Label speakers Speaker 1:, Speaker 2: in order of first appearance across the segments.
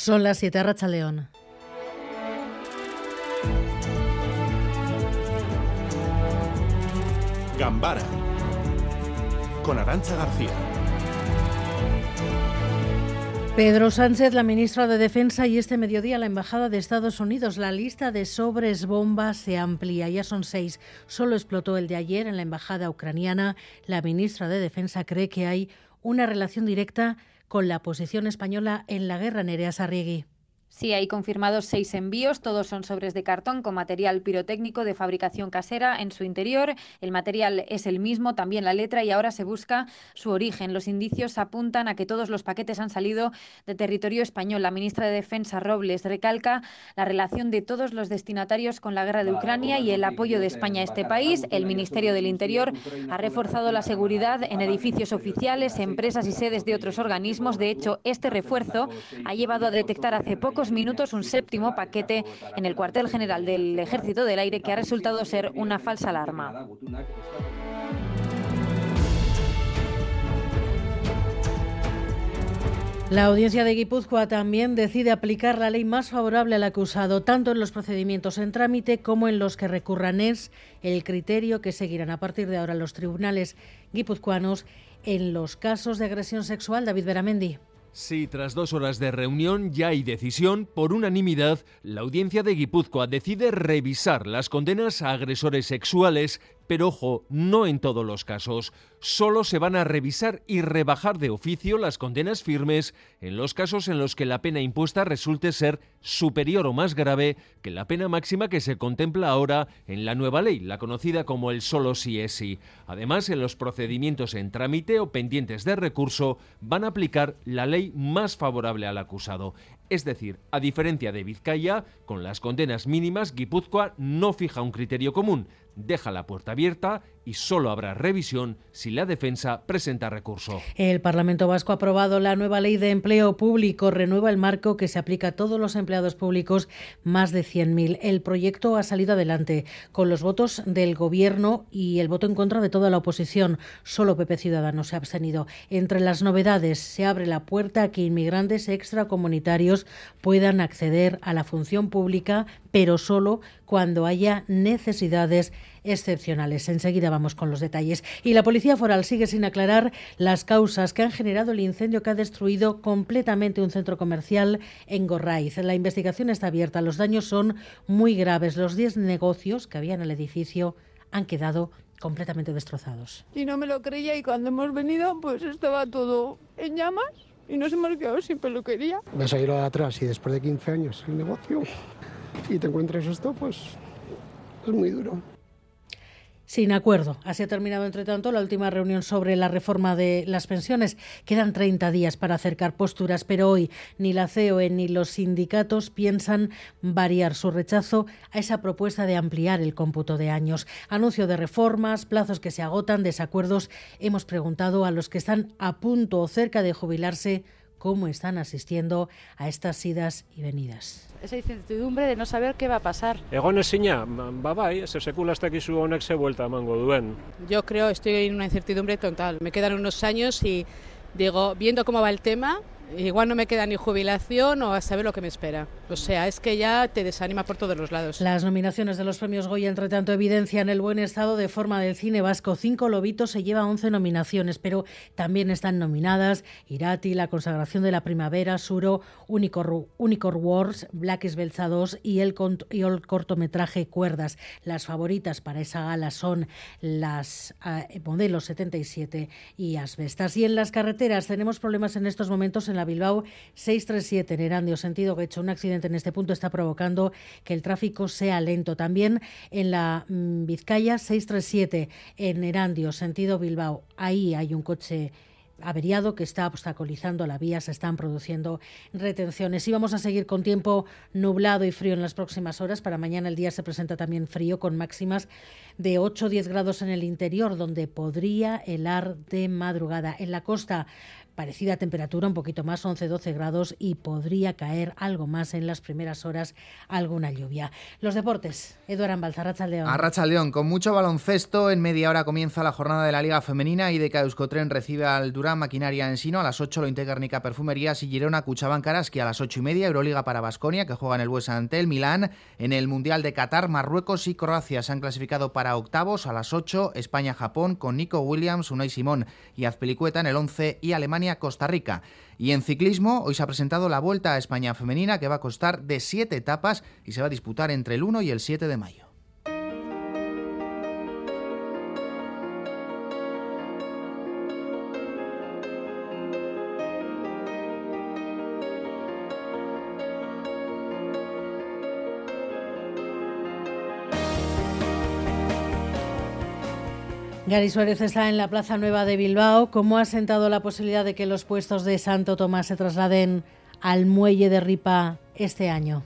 Speaker 1: Son las 7 Racha León.
Speaker 2: Gambara con Arancha García.
Speaker 1: Pedro Sánchez, la ministra de Defensa, y este mediodía la Embajada de Estados Unidos. La lista de sobres bombas se amplía. Ya son seis. Solo explotó el de ayer en la Embajada ucraniana. La ministra de Defensa cree que hay una relación directa con la posición española en la guerra. Nerea Sarriegui.
Speaker 3: Sí, hay confirmados seis envíos, todos son sobres de cartón con material pirotécnico de fabricación casera en su interior. El material es el mismo, también la letra, y ahora se busca su origen. Los indicios apuntan a que todos los paquetes han salido de territorio español. La ministra de Defensa, Robles, recalca la relación de todos los destinatarios con la guerra de Ucrania y el apoyo de España a este país. El Ministerio del Interior ha reforzado la seguridad en edificios oficiales, empresas y sedes de otros organismos. De hecho, este refuerzo ha llevado a detectar hace poco minutos un séptimo paquete en el cuartel general del Ejército del Aire que ha resultado ser una falsa alarma.
Speaker 1: La audiencia de Guipúzcoa también decide aplicar la ley más favorable al acusado, tanto en los procedimientos en trámite como en los que recurran. Es el criterio que seguirán a partir de ahora los tribunales guipuzcoanos en los casos de agresión sexual. David Beramendi.
Speaker 4: Sí, tras dos horas de reunión ya hay decisión. Por unanimidad, la audiencia de Guipúzcoa decide revisar las condenas a agresores sexuales pero ojo, no en todos los casos. Solo se van a revisar y rebajar de oficio las condenas firmes en los casos en los que la pena impuesta resulte ser superior o más grave que la pena máxima que se contempla ahora en la nueva ley, la conocida como el solo si es sí. Además, en los procedimientos en trámite o pendientes de recurso van a aplicar la ley más favorable al acusado. Es decir, a diferencia de Vizcaya, con las condenas mínimas, Guipúzcoa no fija un criterio común, deja la puerta abierta y solo habrá revisión si la defensa presenta recurso.
Speaker 1: El Parlamento Vasco ha aprobado la nueva ley de empleo público, renueva el marco que se aplica a todos los empleados públicos, más de 100.000. El proyecto ha salido adelante con los votos del Gobierno y el voto en contra de toda la oposición. Solo PP Ciudadanos se ha abstenido. Entre las novedades se abre la puerta a que inmigrantes extracomunitarios puedan acceder a la función pública, pero solo cuando haya necesidades excepcionales. Enseguida vamos con los detalles. Y la Policía Foral sigue sin aclarar las causas que han generado el incendio que ha destruido completamente un centro comercial en Gorraiz. La investigación está abierta. Los daños son muy graves. Los 10 negocios que había en el edificio han quedado completamente destrozados.
Speaker 5: Y no me lo creía y cuando hemos venido pues estaba todo en llamas y nos hemos quedado sin peluquería.
Speaker 6: Vas a ir atrás y después de 15 años el negocio y te encuentras esto, pues es muy duro
Speaker 1: sin acuerdo. Así ha terminado, entre tanto, la última reunión sobre la reforma de las pensiones. Quedan 30 días para acercar posturas, pero hoy ni la COE ni los sindicatos piensan variar su rechazo a esa propuesta de ampliar el cómputo de años. Anuncio de reformas, plazos que se agotan, desacuerdos. Hemos preguntado a los que están a punto o cerca de jubilarse cómo están asistiendo a estas idas y venidas.
Speaker 7: Esa incertidumbre de no saber qué va a pasar.
Speaker 8: Egon ezina, ba bai, se sekula ez dakizu honek ze vuelta emango duen.
Speaker 7: Yo creo, estoy en una incertidumbre total. Me quedan unos años y digo, viendo cómo va el tema, igual no me queda ni jubilación o a saber lo que me espera. O sea, es que ya te desanima por todos los lados.
Speaker 1: Las nominaciones de los premios Goya, entre tanto, evidencian el buen estado de forma del cine vasco. Cinco Lobitos se lleva 11 nominaciones, pero también están nominadas Irati, La consagración de la primavera, Suro, Unicorn, Wars, Black 2 y el, cortometraje Cuerdas. Las favoritas para esa gala son las eh, modelos 77 y Asbestas. Y en las carreteras tenemos problemas en estos momentos en la Bilbao 637 en Erandio, sentido que hecho un accidente en este punto está provocando que el tráfico sea lento. También en la mm, Vizcaya 637 en Erandio, sentido Bilbao, ahí hay un coche averiado que está obstaculizando la vía, se están produciendo retenciones. Y vamos a seguir con tiempo nublado y frío en las próximas horas. Para mañana el día se presenta también frío con máximas de 8 o 10 grados en el interior, donde podría helar de madrugada. En la costa parecida temperatura, un poquito más, 11-12 grados y podría caer algo más en las primeras horas, alguna lluvia. Los deportes, Eduardo Ambalzarracha León.
Speaker 9: Arracha León, con mucho baloncesto, en media hora comienza la jornada de la Liga Femenina y de Euskotren recibe al Durán Maquinaria en Sino, a las 8 lo Integrnica Perfumerías y Girona Cuchaban Karaski a las 8 y media, Euroliga para Basconia, que juega en el Buesa ante el Milán, en el Mundial de Qatar, Marruecos y Croacia se han clasificado para octavos a las 8, España-Japón con Nico Williams, Unai Simón y Azpilicueta en el 11 y Alemania-Costa Rica. Y en ciclismo, hoy se ha presentado la Vuelta a España Femenina que va a costar de 7 etapas y se va a disputar entre el 1 y el 7 de mayo.
Speaker 1: Gary Suárez está en la Plaza Nueva de Bilbao. ¿Cómo ha sentado la posibilidad de que los puestos de Santo Tomás se trasladen al muelle de Ripa este año?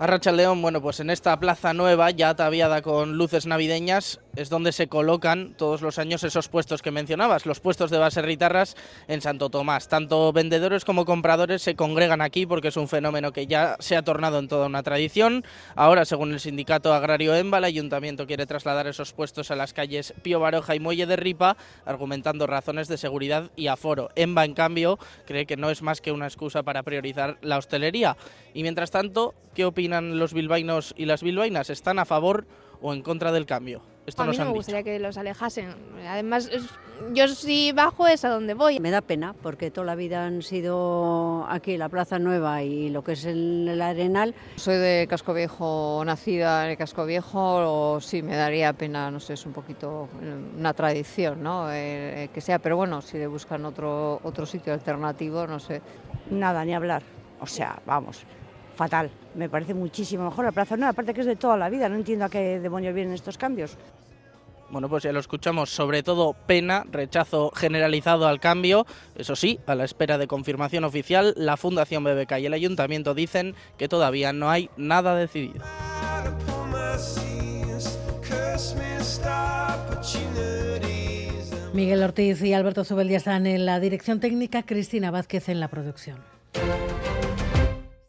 Speaker 10: Arracha León, bueno, pues en esta plaza nueva, ya ataviada con luces navideñas, es donde se colocan todos los años esos puestos que mencionabas, los puestos de base ritarras en Santo Tomás. Tanto vendedores como compradores se congregan aquí porque es un fenómeno que ya se ha tornado en toda una tradición. Ahora, según el sindicato agrario EMBA, el ayuntamiento quiere trasladar esos puestos a las calles Pío Baroja y Muelle de Ripa, argumentando razones de seguridad y aforo. EMBA, en cambio, cree que no es más que una excusa para priorizar la hostelería. Y mientras tanto, ¿qué opinan los bilbainos y las bilbainas? ¿Están a favor o en contra del cambio?
Speaker 11: a mí no me gustaría que los alejasen. Además, yo si bajo es a donde voy.
Speaker 12: Me da pena porque toda la vida han sido aquí la Plaza Nueva y lo que es el, Arenal.
Speaker 13: Soy de Casco Viejo, nacida en el Casco Viejo, o sí, me daría pena, no sé, es un poquito una tradición, ¿no? Eh, eh, que sea, pero bueno, si le buscan otro, otro sitio alternativo, no sé.
Speaker 12: Nada, ni hablar. O sea, vamos, fatal. Me parece muchísimo mejor la Plaza Nueva, aparte que es de toda la vida, no entiendo a qué demonios vienen estos cambios.
Speaker 10: Bueno, pues ya lo escuchamos, sobre todo pena, rechazo generalizado al cambio. Eso sí, a la espera de confirmación oficial, la Fundación BBK y el Ayuntamiento dicen que todavía no hay nada decidido.
Speaker 1: Miguel Ortiz y Alberto Zubeldía están en la dirección técnica, Cristina Vázquez en la producción.